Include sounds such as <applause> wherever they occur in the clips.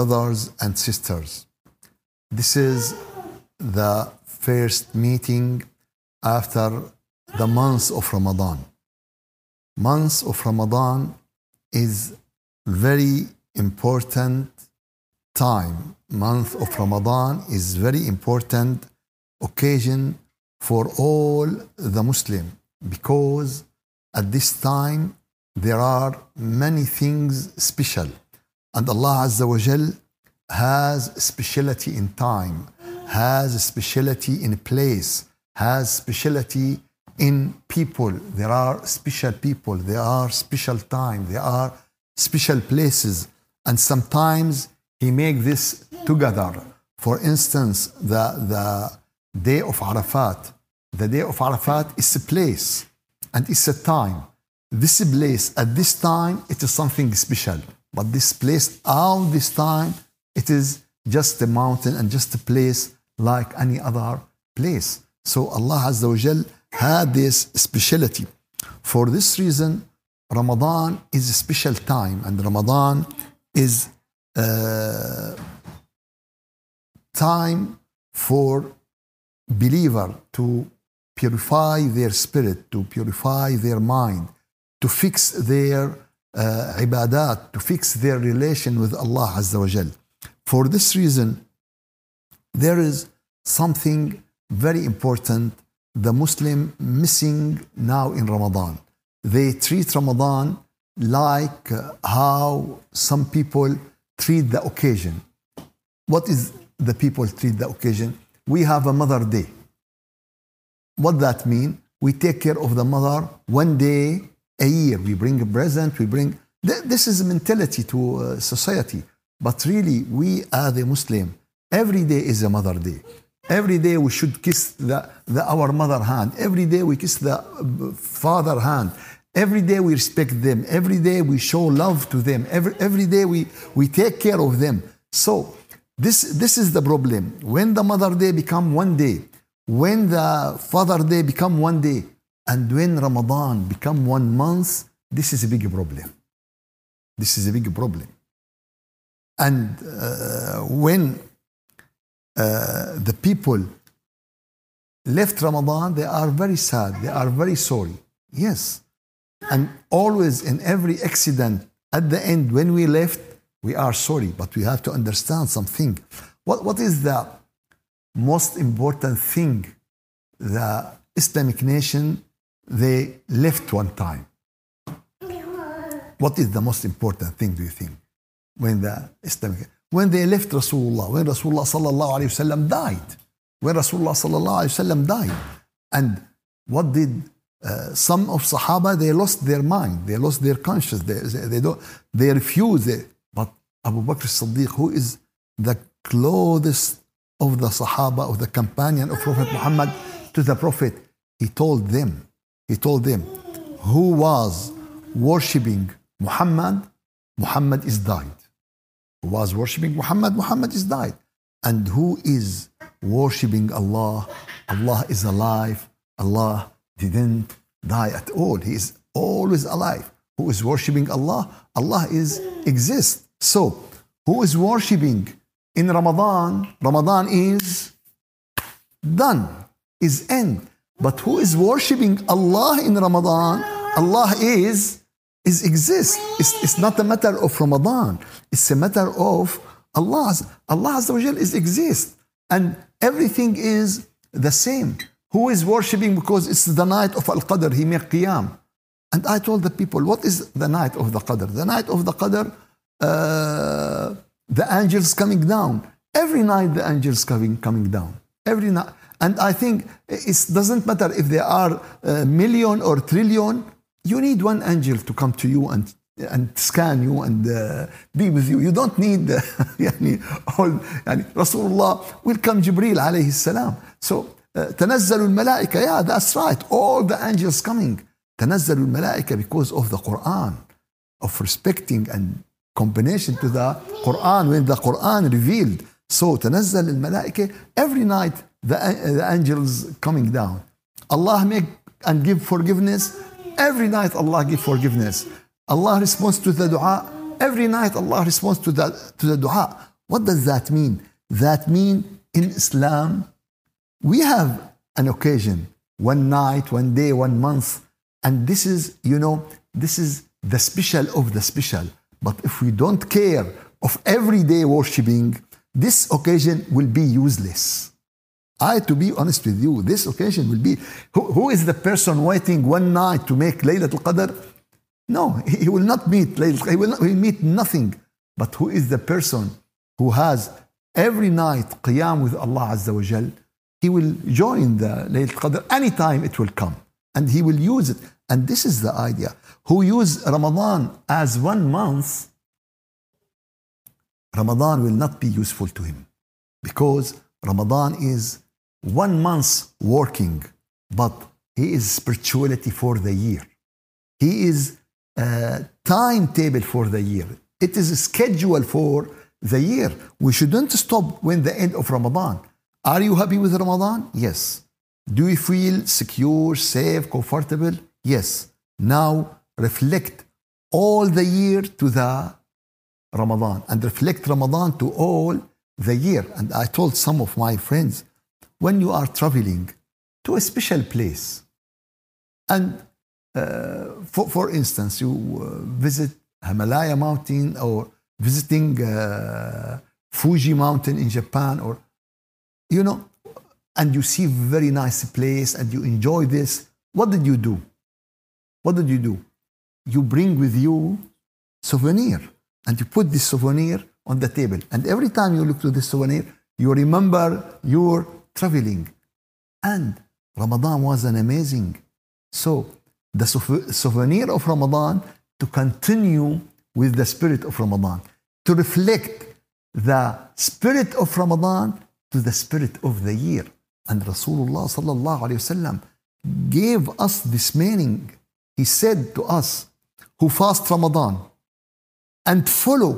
brothers and sisters. This is the first meeting after the month of Ramadan. Month of Ramadan is very important time. Month of Ramadan is very important occasion for all the Muslim because at this time there are many things special and Allah Azza wa Jal has speciality in time has speciality in place has speciality in people. There are special people there are special time there are special places. And sometimes he makes this together. For instance the the day of Arafat. The day of Arafat is a place and it's a time. This place at this time it is something special but this place all this time it is just a mountain and just a place like any other place. So allah azza wa Jal had this speciality. For this reason ramadan is a special time and ramadan is uh, time for believer to purify their spirit to purify their mind to fix their uh, ibadat, to fix their relation with Allah Azza wa Jal. For this reason, there is something very important the Muslim missing now in Ramadan. They treat Ramadan like uh, how some people treat the occasion. What is the people treat the occasion? We have a Mother Day. What that mean? We take care of the mother one day a year. We bring a present, we bring. Th- This is a mentality to uh, society. But really, we are the Muslim. Every day is a Mother Day. Every day we should kiss the, the, our mother hand. Every day we kiss the uh, father hand. Every day we respect them. Every day we show love to them. Every, every day we, we take care of them. So this, this is the problem. When the Mother Day become one day, when the Father Day become one day, and when Ramadan become one month, this is a big problem. This is a big problem. And uh, when uh, the people left Ramadan, they are very sad. They are very sorry. Yes. And always in every accident, at the end, when we left, we are sorry. But we have to understand something. What, what is the most important thing the Islamic nation they left one time? What is the most important thing, do you think? When the Islamic when they left Rasulullah, when Rasulullah sallallahu alayhi wasallam died, when Rasulullah sallallahu alayhi wasallam died, and what did uh, some of Sahaba they lost their mind, they lost their conscience, they, they, they don't, they refused it. But Abu Bakr Siddiq, who is the closest of the Sahaba of the companion of Prophet Muhammad to the Prophet, he told them, he told them, who was worshipping Muhammad, Muhammad is died who was worshipping Muhammad, Muhammad is died. And who is worshipping Allah, Allah is alive. Allah didn't die at all. He is always alive. Who is worshipping Allah, Allah is exists. So, who is worshipping in Ramadan, Ramadan is done, is end. But who is worshipping Allah in Ramadan, Allah is is exist. It's, it's not a matter of Ramadan. It's a matter of Allah. Allah Azza wa is exist. And everything is the same. Who is worshipping because it's the night of Al-Qadr, he made Qiyam. And I told the people, what is the night of the Qadr? The night of the Qadr, uh, the angels coming down. Every night the angels coming, coming down. Every night. And I think it doesn't matter if there are a million or trillion, you need one angel to come to you and and scan you and uh, be with you. You don't need uh, <laughs> يعني all يعني رسول الله welcome Jibril عليه السلام. So uh, تنزل الملائكة yeah that's right all the angels coming تنزل الملائكة because of the Quran of respecting and combination to the Quran when the Quran revealed. So تنزل الملائكة every night the, the angels coming down. Allah make and give forgiveness Every night Allah give forgiveness. Allah responds to the dua. Every night Allah responds to the, to the dua. What does that mean? That mean in Islam, we have an occasion, one night, one day, one month, and this is, you know, this is the special of the special. But if we don't care of everyday worshipping, this occasion will be useless. I, to be honest with you, this occasion will be who, who is the person waiting one night to make Laylatul Qadr? No, he will not meet Laylatul He will, not, he will meet nothing. But who is the person who has every night qiyam with Allah Azza wa Jal? He will join the Laylatul Qadr anytime it will come. And he will use it. And this is the idea. Who use Ramadan as one month Ramadan will not be useful to him because Ramadan is one month working, but he is spirituality for the year. He is a timetable for the year. It is a schedule for the year. We shouldn't stop when the end of Ramadan. Are you happy with Ramadan? Yes. Do you feel secure, safe, comfortable? Yes. Now reflect all the year to the Ramadan and reflect Ramadan to all the year. And I told some of my friends, when you are traveling to a special place, and uh, for, for instance, you uh, visit Himalaya mountain or visiting uh, Fuji mountain in Japan, or you know, and you see very nice place and you enjoy this, what did you do? What did you do? You bring with you souvenir and you put this souvenir on the table. And every time you look to this souvenir, you remember your traveling. And Ramadan was an amazing. So the souvenir of Ramadan to continue with the spirit of Ramadan, to reflect the spirit of Ramadan to the spirit of the year. And Rasulullah sallallahu alayhi wasallam gave us this meaning. He said to us, who fast Ramadan and follow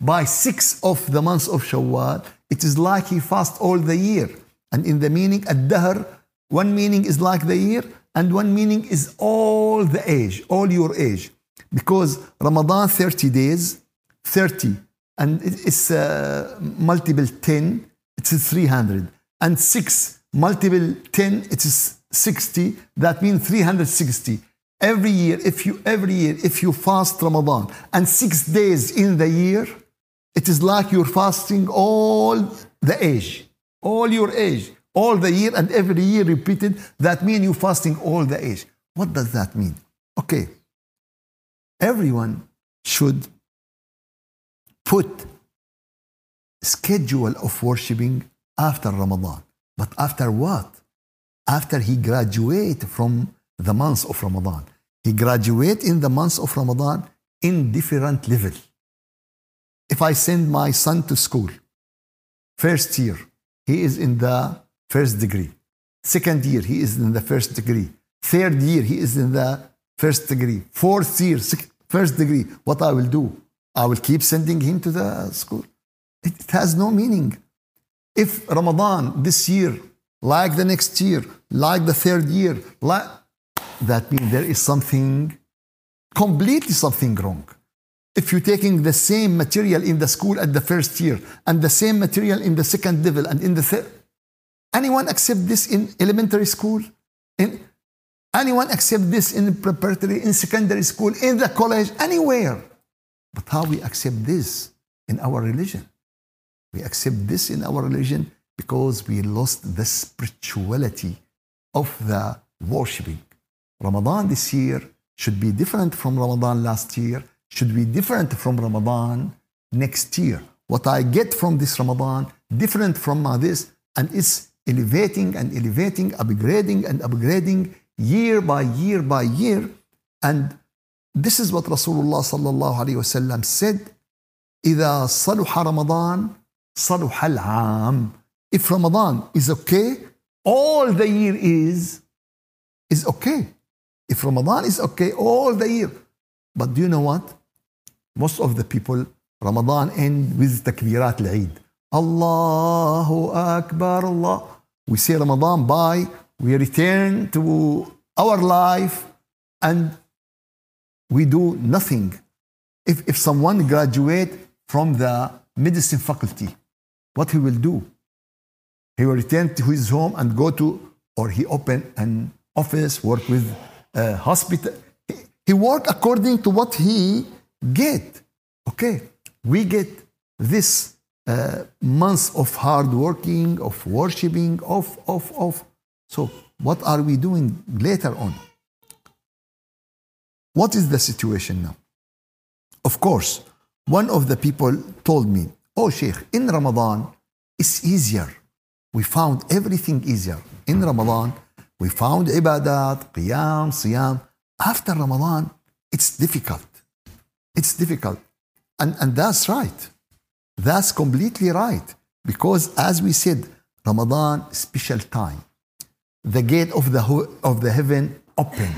by six of the months of Shawwal, it is like he fast all the year. And in the meaning, ad-dahr, one meaning is like the year, and one meaning is all the age, all your age. Because Ramadan 30 days, 30, and it's uh, multiple 10, it's 300. And 6 multiple 10, it is 60, that means 360. Every year, if you every year, if you fast Ramadan and six days in the year, it is like you're fasting all the age, all your age, all the year, and every year repeated. That means you're fasting all the age. What does that mean? Okay. Everyone should put schedule of worshiping after Ramadan. But after what? After he graduate from the months of Ramadan. He graduate in the months of Ramadan in different level. If I send my son to school, first year, he is in the first degree. Second year, he is in the first degree. Third year, he is in the first degree. Fourth year, first degree. What I will do? I will keep sending him to the school. It has no meaning. If Ramadan this year, like the next year, like the third year, like that means there is something, completely something wrong. If you're taking the same material in the school at the first year and the same material in the second level and in the third, anyone accept this in elementary school? In, anyone accept this in preparatory, in secondary school, in the college, anywhere? But how we accept this in our religion? We accept this in our religion because we lost the spirituality of the worshiping. Ramadan this year should be different from Ramadan last year, should be different from Ramadan next year. What I get from this Ramadan, different from this, and it's elevating and elevating, upgrading and upgrading year by year by year. And this is what Rasulullah sallallahu alayhi wasallam said, إذا صلح رمضان صلح العام. If Ramadan is okay, all the year is is okay. If Ramadan is okay all the year. But do you know what? Most of the people, Ramadan end with takbirat al-Eid. Allahu Akbar Allah. We say Ramadan by, we return to our life and we do nothing. If, if someone graduate from the medicine faculty. What he will do? He will return to his home and go to, or he open an office, work with a hospital. He work according to what he get. Okay, we get this uh, months of hard working, of worshiping, of, of, of. So what are we doing later on? What is the situation now? Of course, one of the people told me, Oh, Sheikh, in Ramadan, it's easier. We found everything easier. In Ramadan, we found ibadat, qiyam, siyam. After Ramadan, it's difficult. It's difficult. And, and that's right. That's completely right. Because as we said, Ramadan, special time. The gate of the, of the heaven open.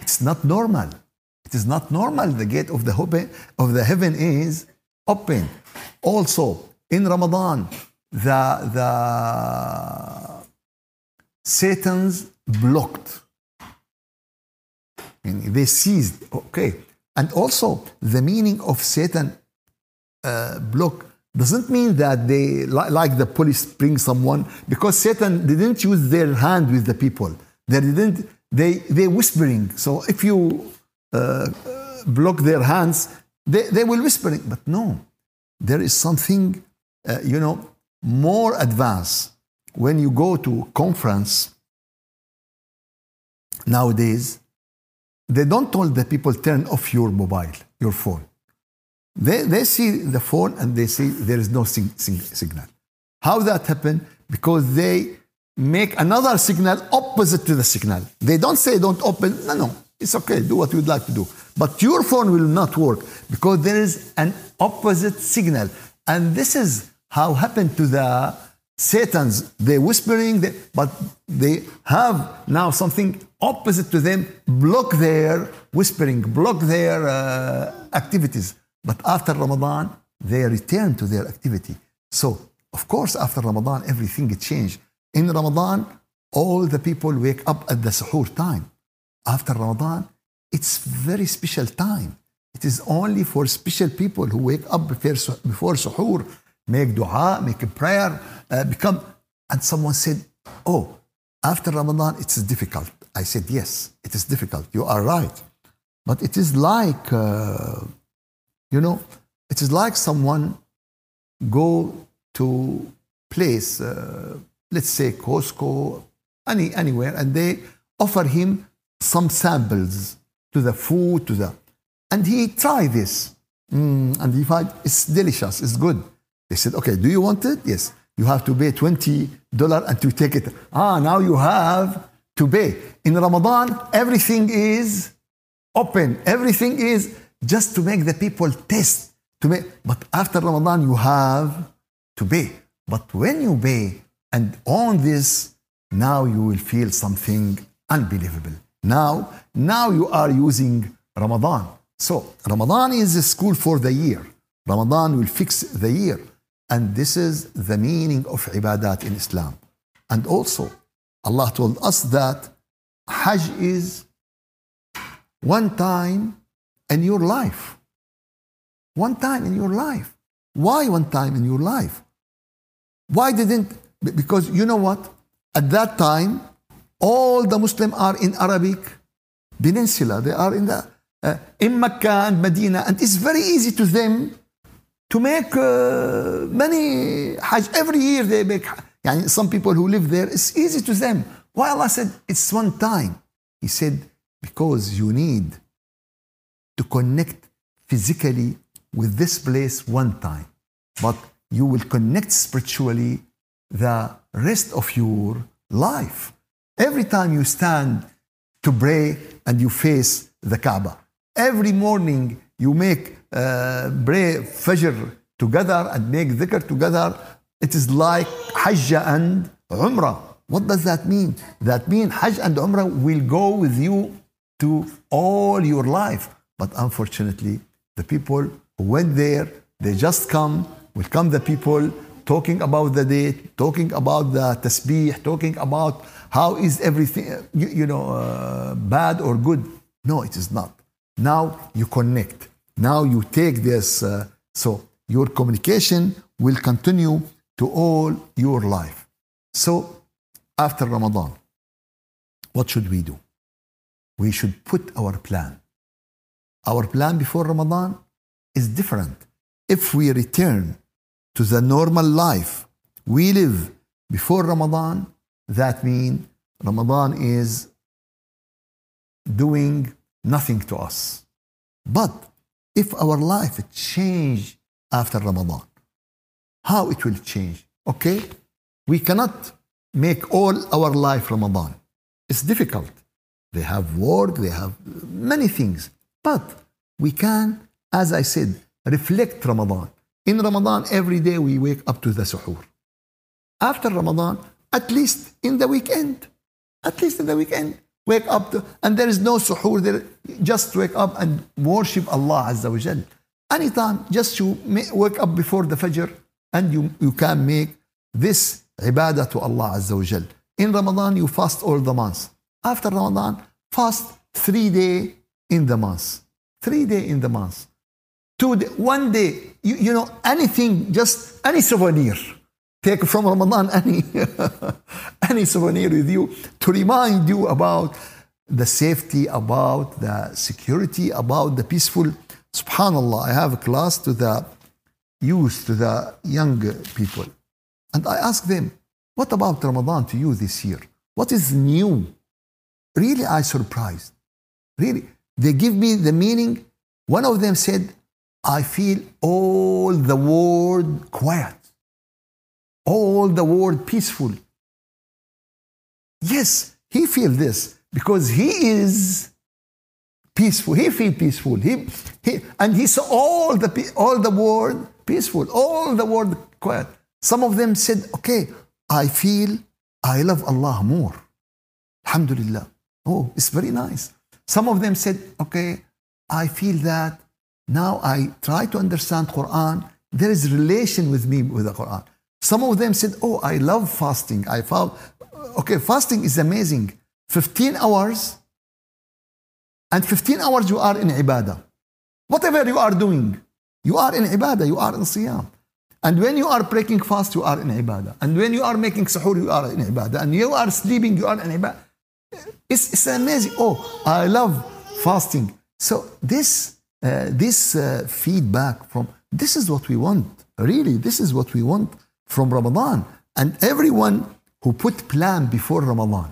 It's not normal. It is not normal. The gate of the, of the heaven is open. Also, in Ramadan, the, the Satan's blocked. And they seized. Okay. And also, the meaning of Satan uh, block doesn't mean that they, like the police bring someone, because Satan didn't use their hand with the people. They didn't, they, they whispering. So if you uh, block their hands, they, they will whisper it. But no, there is something, uh, you know, more advanced. When you go to conference nowadays, they don't tell the people turn off your mobile, your phone. They, they see the phone and they see there is no sing, sing, signal. How that happen? Because they make another signal opposite to the signal. They don't say don't open. No, no. It's okay, do what you'd like to do. But your phone will not work because there is an opposite signal. And this is how happened to the Satans. They're whispering, they, but they have now something opposite to them, block their whispering, block their uh, activities. But after Ramadan, they return to their activity. So, of course, after Ramadan, everything changed. In Ramadan, all the people wake up at the suhoor time after Ramadan, it's very special time. It is only for special people who wake up before, before suhoor, make dua, make a prayer, uh, become. And someone said, Oh, after Ramadan, it's difficult. I said, Yes, it is difficult. You are right. But it is like, uh, you know, it is like someone go to place, uh, let's say Costco, any, anywhere, and they offer him some samples to the food, to the, and he try this. Mm, and he find it's delicious, it's good. They said, okay, do you want it? Yes. You have to pay $20 and to take it. Ah, now you have to pay. In Ramadan, everything is open. Everything is just to make the people taste. To make, but after Ramadan, you have to pay. But when you pay and on this, now you will feel something unbelievable. Now, now you are using Ramadan. So Ramadan is a school for the year. Ramadan will fix the year. And this is the meaning of ibadat in Islam. And also, Allah told us that Hajj is one time in your life. One time in your life. Why one time in your life? Why didn't, because you know what? At that time, all the Muslims are in Arabic Peninsula. They are in the uh, in Mecca and Medina, and it's very easy to them to make uh, many Hajj every year. They make. Yani some people who live there, it's easy to them. Why Allah said it's one time? He said because you need to connect physically with this place one time, but you will connect spiritually the rest of your life. Every time you stand to pray and you face the Kaaba, every morning you make uh, pray Fajr together and make dhikr together, it is like Hajj and Umrah. What does that mean? That means Hajj and Umrah will go with you to all your life. But unfortunately, the people who went there, they just come, will come the people talking about the date, talking about the tasbih, talking about how is everything, you, you know, uh, bad or good? No, it is not. Now you connect. Now you take this. Uh, so your communication will continue to all your life. So, after Ramadan, what should we do? We should put our plan. Our plan before Ramadan is different. If we return to the normal life we live before Ramadan, that means Ramadan is doing nothing to us. But if our life change after Ramadan, how it will change? Okay, we cannot make all our life Ramadan. It's difficult. They have work, they have many things. But we can, as I said, reflect Ramadan. In Ramadan, every day we wake up to the suhoor. After Ramadan, at least in the weekend, at least in the weekend, wake up to, and there is no suhoor there. Just wake up and worship Allah Azza wa Jal. Anytime, just you wake up before the Fajr and you, you can make this ibadah to Allah Azza wa Jal. In Ramadan, you fast all the months. After Ramadan, fast three day in the month. Three day in the month. Two day, one day, you, you know, anything, just any souvenir. Take from Ramadan <laughs> any, any souvenir with you to remind you about the safety, about the security, about the peaceful. Subhanallah, I have a class to the youth, to the young people. And I ask them, what about Ramadan to you this year? What is new? Really, I surprised. Really. They give me the meaning. One of them said, I feel all the world quiet, all the world peaceful. Yes, he feels this because he is peaceful. He feel peaceful. He, he, and he saw all the, all the world peaceful, all the world quiet. Some of them said, okay, I feel I love Allah more. Alhamdulillah. Oh, it's very nice. Some of them said, okay, I feel that now I try to understand Quran. There is relation with me with the Quran. Some of them said, oh, I love fasting. I found, okay, fasting is amazing. 15 hours, and 15 hours you are in ibadah. Whatever you are doing, you are in ibadah, you are in siyam. And when you are breaking fast, you are in ibadah. And when you are making suhoor, you are in ibadah. And you are sleeping, you are in ibadah. It's, it's amazing. Oh, I love fasting. So this, uh, this uh, feedback from, this is what we want. Really, this is what we want from Ramadan. And everyone who put plan before Ramadan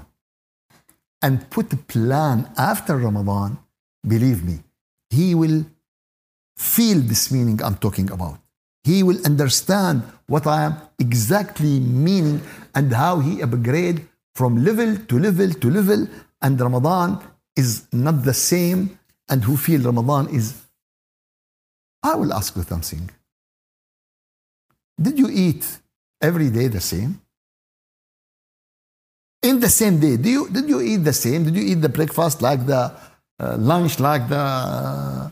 and put plan after Ramadan, believe me, he will feel this meaning I'm talking about. He will understand what I am exactly meaning and how he upgrade from level to level to level and Ramadan is not the same and who feel Ramadan is I will ask you something. Did you eat every day the same? In the same day, do you, did you eat the same? Did you eat the breakfast like the uh, lunch, like the. Uh,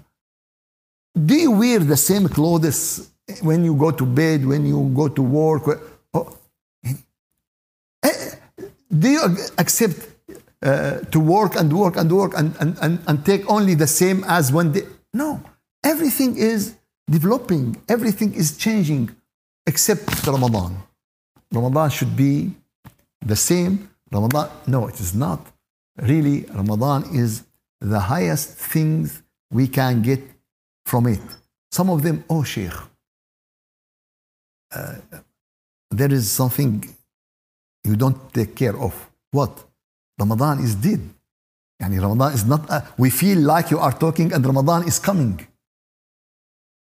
do you wear the same clothes when you go to bed, when you go to work? Oh, eh, do you accept uh, to work and work and work and, and, and, and take only the same as one day? No. Everything is developing, everything is changing except Ramadan. Ramadan should be the same. Ramadan, no, it is not. Really, Ramadan is the highest things we can get from it. Some of them, oh, Sheikh, uh, there is something you don't take care of. What? Ramadan is dead. Yani Ramadan is not, uh, we feel like you are talking and Ramadan is coming.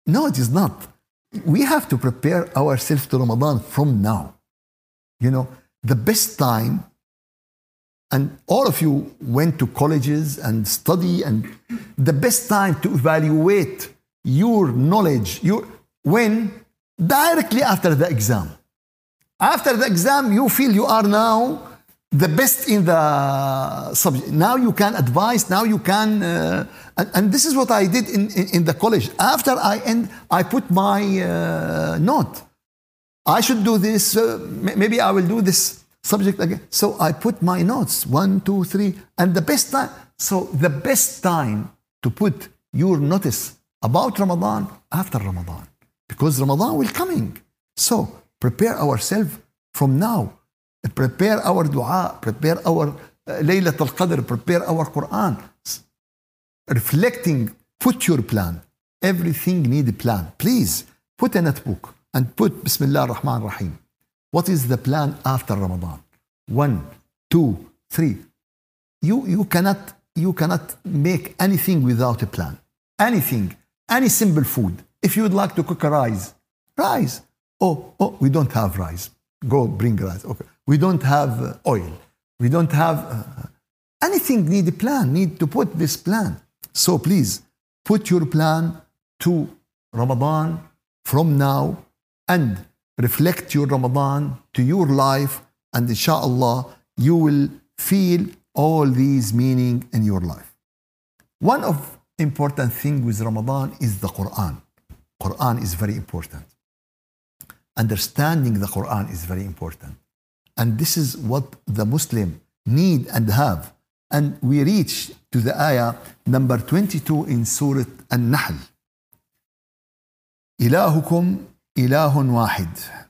No, it is not. We have to prepare ourselves to Ramadan from now. You know, the best time, and all of you went to colleges and study, and the best time to evaluate your knowledge, your, when directly after the exam. After the exam, you feel you are now the best in the subject. Now you can advise, now you can, uh, and, and, this is what I did in, in, in, the college. After I end, I put my uh, note. I should do this, uh, maybe I will do this subject again. So I put my notes, one, two, three, and the best time. So the best time to put your notice about Ramadan after Ramadan. because Ramadan will coming. So prepare ourselves from now. Prepare our dua, prepare our uh, Laylat al-Qadr, prepare our Quran. Reflecting, put your plan. Everything need a plan. Please put a notebook and put Bismillah ar-Rahman rahim What is the plan after Ramadan? One, two, three. You, you, cannot, you cannot make anything without a plan. Anything, any simple food. If you would like to cook a rice, rice. Oh, oh, we don't have rice. Go bring rice. Okay. We don't have uh, oil. We don't have uh, anything. Need a plan. Need to put this plan. So please put your plan to Ramadan from now and reflect your Ramadan to your life, and inshallah, you will feel all these meaning in your life. One of important thing with Ramadan is the Quran. Quran is very important. Understanding the Quran is very important. And this is what the Muslim need and have. And we reach to the ayah number 22 in Surah An-Nahl. إلهكم إله واحد.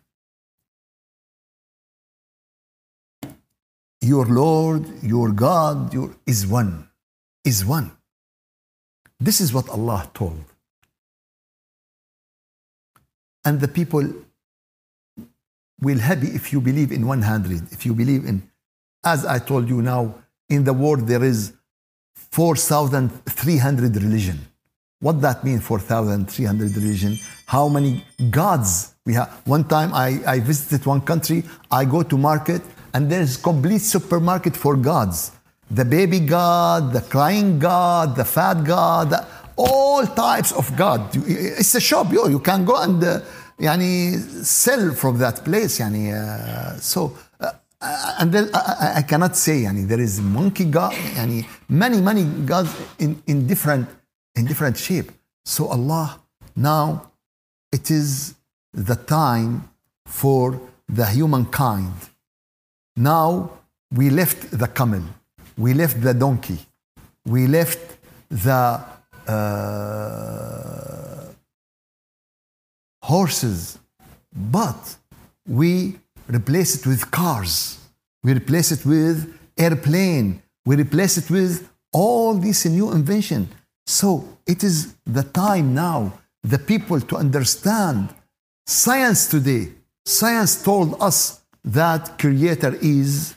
Your Lord, your God, your is one. Is one. This is what Allah told. And the people will happy if you believe in 100, if you believe in, as I told you now, in the world there is 4,300 religion. What that mean 4,300 religion? How many gods we have? One time I, I visited one country, I go to market and there's complete supermarket for gods. The baby god, the crying god, the fat god, all types of god. It's a shop, yo. You can go and uh, يعني sell from that place يعني uh, so uh, and then I, I cannot say يعني there is monkey god يعني many many gods in, in different in different shape so Allah now it is the time for the humankind now we left the camel we left the donkey we left the uh, horses, but we replace it with cars. We replace it with airplane. We replace it with all this new invention. So it is the time now, the people to understand science today. Science told us that creator is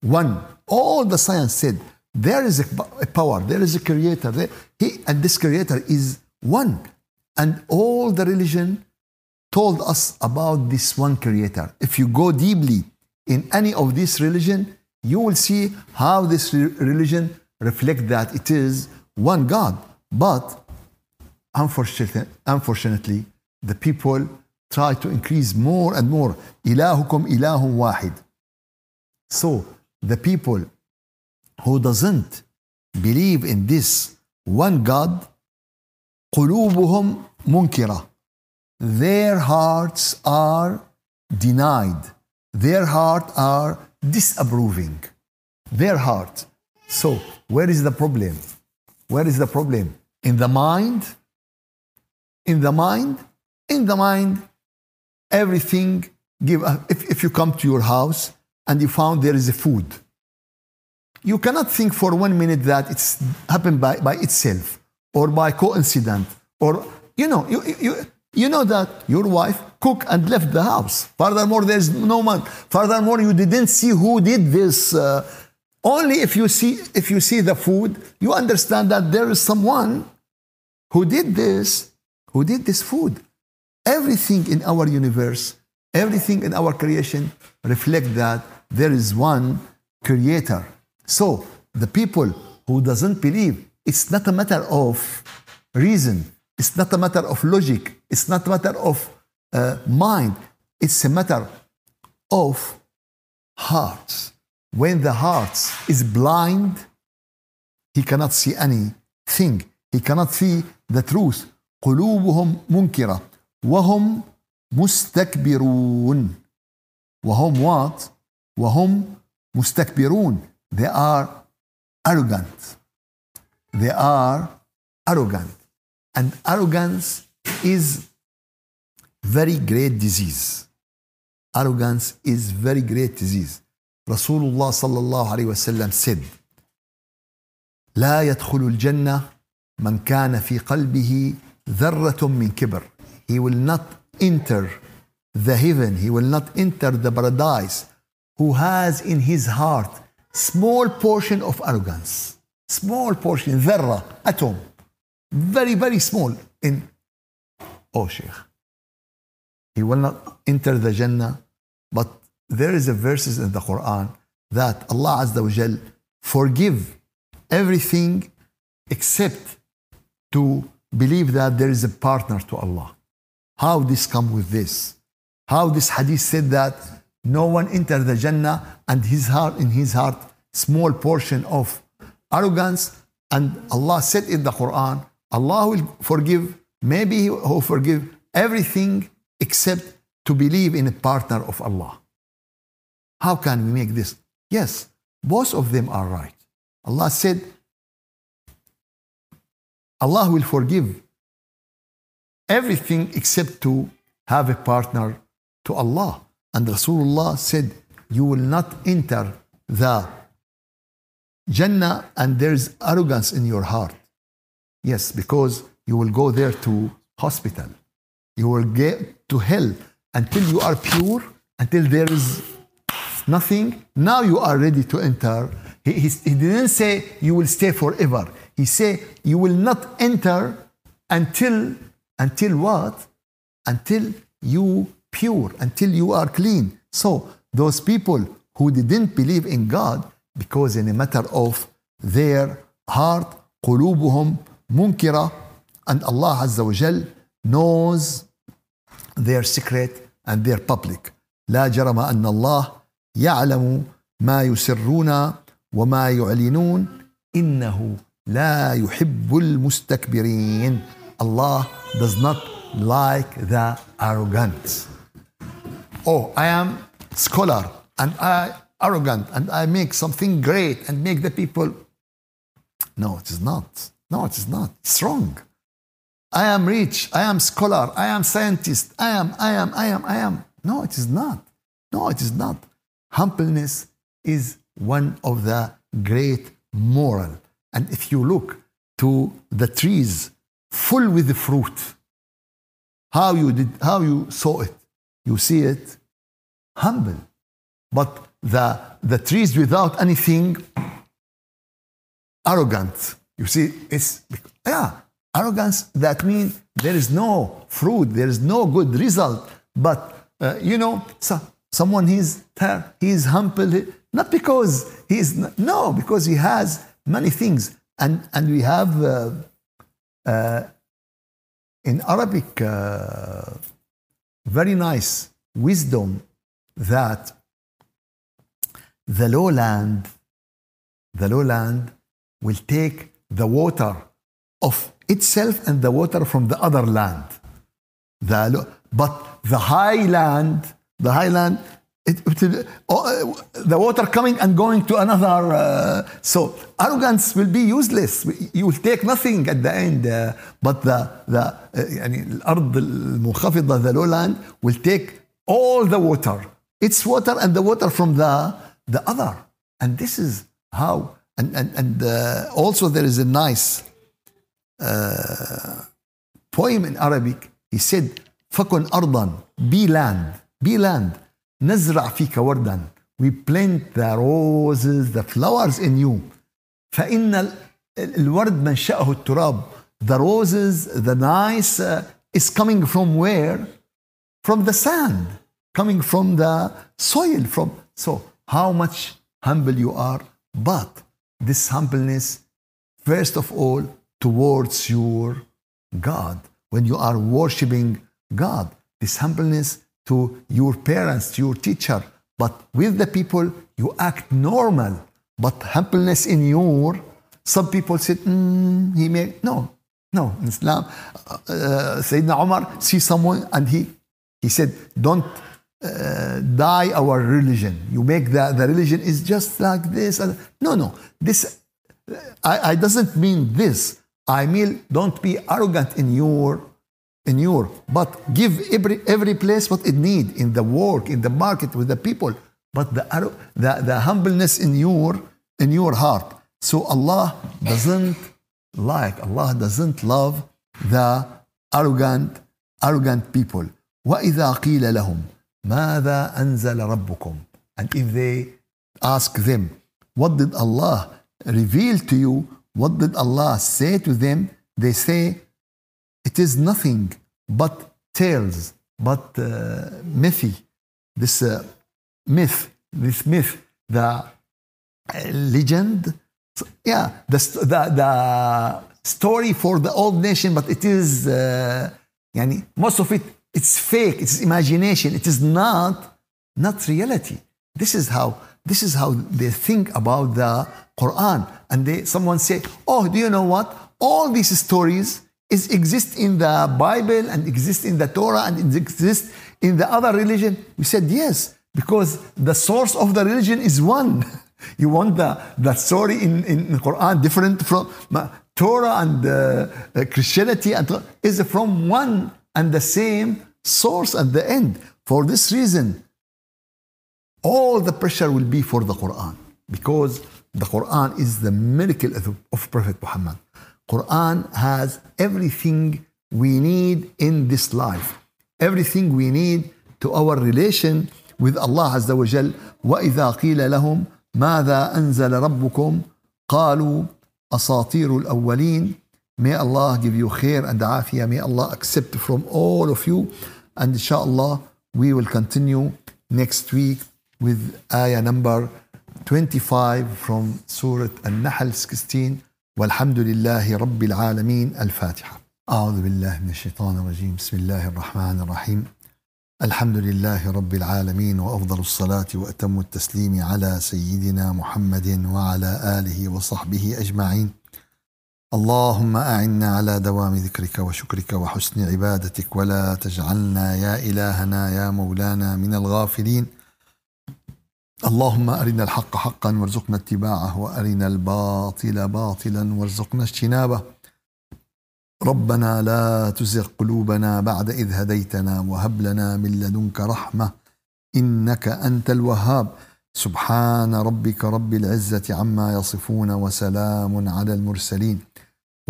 one. All the science said there is a, power, there is a creator, there, he, and this creator is one. And all the religion told us about this one creator. If you go deeply in any of this religion, you will see how this religion reflect that it is one God. But unfortunately, unfortunately, the people try to increase more and more. Ilahukum ilahum wahid. So the people who doesn't believe in this one God, قلوبهم منكره their hearts are denied. Their heart are disapproving. Their heart. So, where is the problem? Where is the problem? In the mind? In the mind? In the mind, everything give if, if you come to your house and you found there is a food you cannot think for one minute that it's happened by, by itself or by coincidence or you know you, you, you know that your wife cooked and left the house. Furthermore, there's no man. Furthermore, you didn't see who did this. Uh, only if you see if you see the food, you understand that there is someone who did this, who did this food. Everything in our universe, everything in our creation reflect that there is one creator. So the people who doesn't believe, it's not a matter of reason. It's not a matter of logic. It's not a matter of uh, mind. It's a matter of hearts. When the heart is blind, he cannot see anything. He cannot see the truth. قلوبهم منكرة وهم مستكبرون وهم what? وهم مستكبرون They are arrogant. They are arrogant. And arrogance is very great disease. Arrogance is very great disease. Rasulullah sallallahu alayhi wasallam said, لا يدخل الجنة من كان في قلبه ذرة من كبر. He will not enter the heaven, he will not enter the paradise who has in his heart small portion of arrogance. Small portion, ذرة, atom. Very, very small in, oh Sheikh. He will not enter the Jannah, but there is a verses in the Quran that Allah Azza wa Jal forgive everything except to believe that there is a partner to Allah. How this come with this? How this hadith said that no one enter the Jannah and his heart in his heart small portion of arrogance and Allah said in the Quran Allah will forgive maybe he will forgive everything except to believe in a partner of Allah. How can we make this? Yes, both of them are right. Allah said, Allah will forgive everything except to have a partner to Allah. And Rasulullah said, You will not enter the Jannah and there's arrogance in your heart. Yes, because you will go there to hospital. You will get to hell until you are pure, until there is nothing. Now you are ready to enter. He, he, he didn't say you will stay forever. He said you will not enter until until what? Until you pure, until you are clean. So those people who didn't believe in God because in a matter of their heart, قلوبهم منكرة, and Allah Azza wa Jal knows their secret and their public. لا جرم أن الله يعلم ما يسرون وما يعلنون إنه لا يحب المستكبرين. Allah does not like the arrogant. Oh, I am scholar and I arrogant and I make something great and make the people. No, it is not. No, it is not. It's wrong. I am rich. I am scholar. I am scientist. I am, I am, I am, I am. No, it is not. No, it is not. Humbleness is one of the great moral. And if you look to the trees full with the fruit, how you did, how you saw it, you see it humble. But the, the trees without anything arrogant. You see, it's yeah, arrogance. That means there is no fruit, there is no good result. But uh, you know, so, someone he's he's humble, not because he's no, because he has many things, and and we have uh, uh, in Arabic uh, very nice wisdom that the lowland, the lowland will take the water of itself and the water from the other land. The, but the highland, the highland, it, it, uh, the water coming and going to another. Uh, so arrogance will be useless. You will take nothing at the end. Uh, but the the uh, يعني الأرض المنخفضة, the lowland, will take all the water, its water and the water from the the other. And this is how. And and and uh, also there is a nice uh, poem in Arabic. He said, "فكن أرضا, be land, be land." نزرع فيك وردا we plant the roses the flowers in you فإن الورد منشأه التراب the roses the nice uh, is coming from where from the sand coming from the soil from so how much humble you are but this humbleness first of all towards your God when you are worshiping God this humbleness to your parents, to your teacher. But with the people, you act normal. But humbleness in your, some people said, mm, he may, no, no. In Islam, uh, uh, Sayyidina Umar see someone and he, he said, don't uh, die our religion. You make the, the religion is just like this. No, no. This, I, I doesn't mean this. I mean, don't be arrogant in your in your but give every every place what it need in the work in the market with the people but the the, the humbleness in your in your heart so allah doesn't like allah doesn't love the arrogant arrogant people واذا قيل لهم ماذا انزل ربكم and if they ask them what did allah reveal to you what did allah say to them they say it is nothing but tales, but uh, mythy. This uh, myth, this myth, the uh, legend. So, yeah, the, the, the story for the old nation, but it is, uh, yani, most of it, it's fake, it's imagination, it is not, not reality. This is how, this is how they think about the Quran. And they, someone say, oh, do you know what? All these stories, is exist in the Bible and exist in the Torah and exist in the other religion? We said yes, because the source of the religion is one. <laughs> you want the, the story in, in Quran different from Torah and uh, Christianity and is from one and the same source at the end. For this reason, all the pressure will be for the Quran because the Quran is the miracle of, of Prophet Muhammad. Quran has everything we need in this life, everything we need to our relation with Allah Azza wa Jal. وإذا قيل لهم ماذا أنزل ربكم قالوا أساطير الأولين May Allah give you khair and afiyah. May Allah accept from all of you. And inshallah, we will continue next week with ayah number 25 from Surah An-Nahl 16. والحمد لله رب العالمين الفاتحة أعوذ بالله من الشيطان الرجيم بسم الله الرحمن الرحيم الحمد لله رب العالمين وأفضل الصلاة وأتم التسليم على سيدنا محمد وعلى آله وصحبه أجمعين اللهم أعنا على دوام ذكرك وشكرك وحسن عبادتك ولا تجعلنا يا إلهنا يا مولانا من الغافلين. اللهم أرنا الحق حقا وارزقنا اتباعه وأرنا الباطل باطلا وارزقنا اجتنابه. ربنا لا تزغ قلوبنا بعد إذ هديتنا وهب لنا من لدنك رحمة إنك أنت الوهاب. سبحان ربك رب العزة عما يصفون وسلام على المرسلين.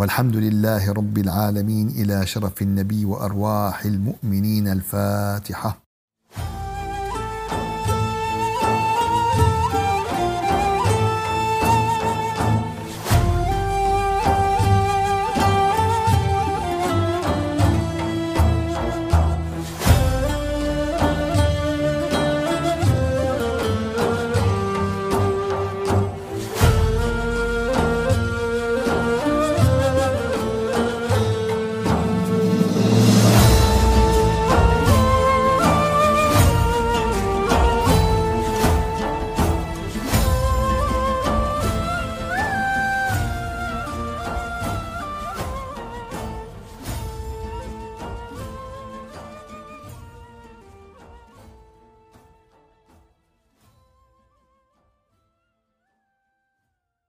والحمد لله رب العالمين إلى شرف النبي وأرواح المؤمنين الفاتحة.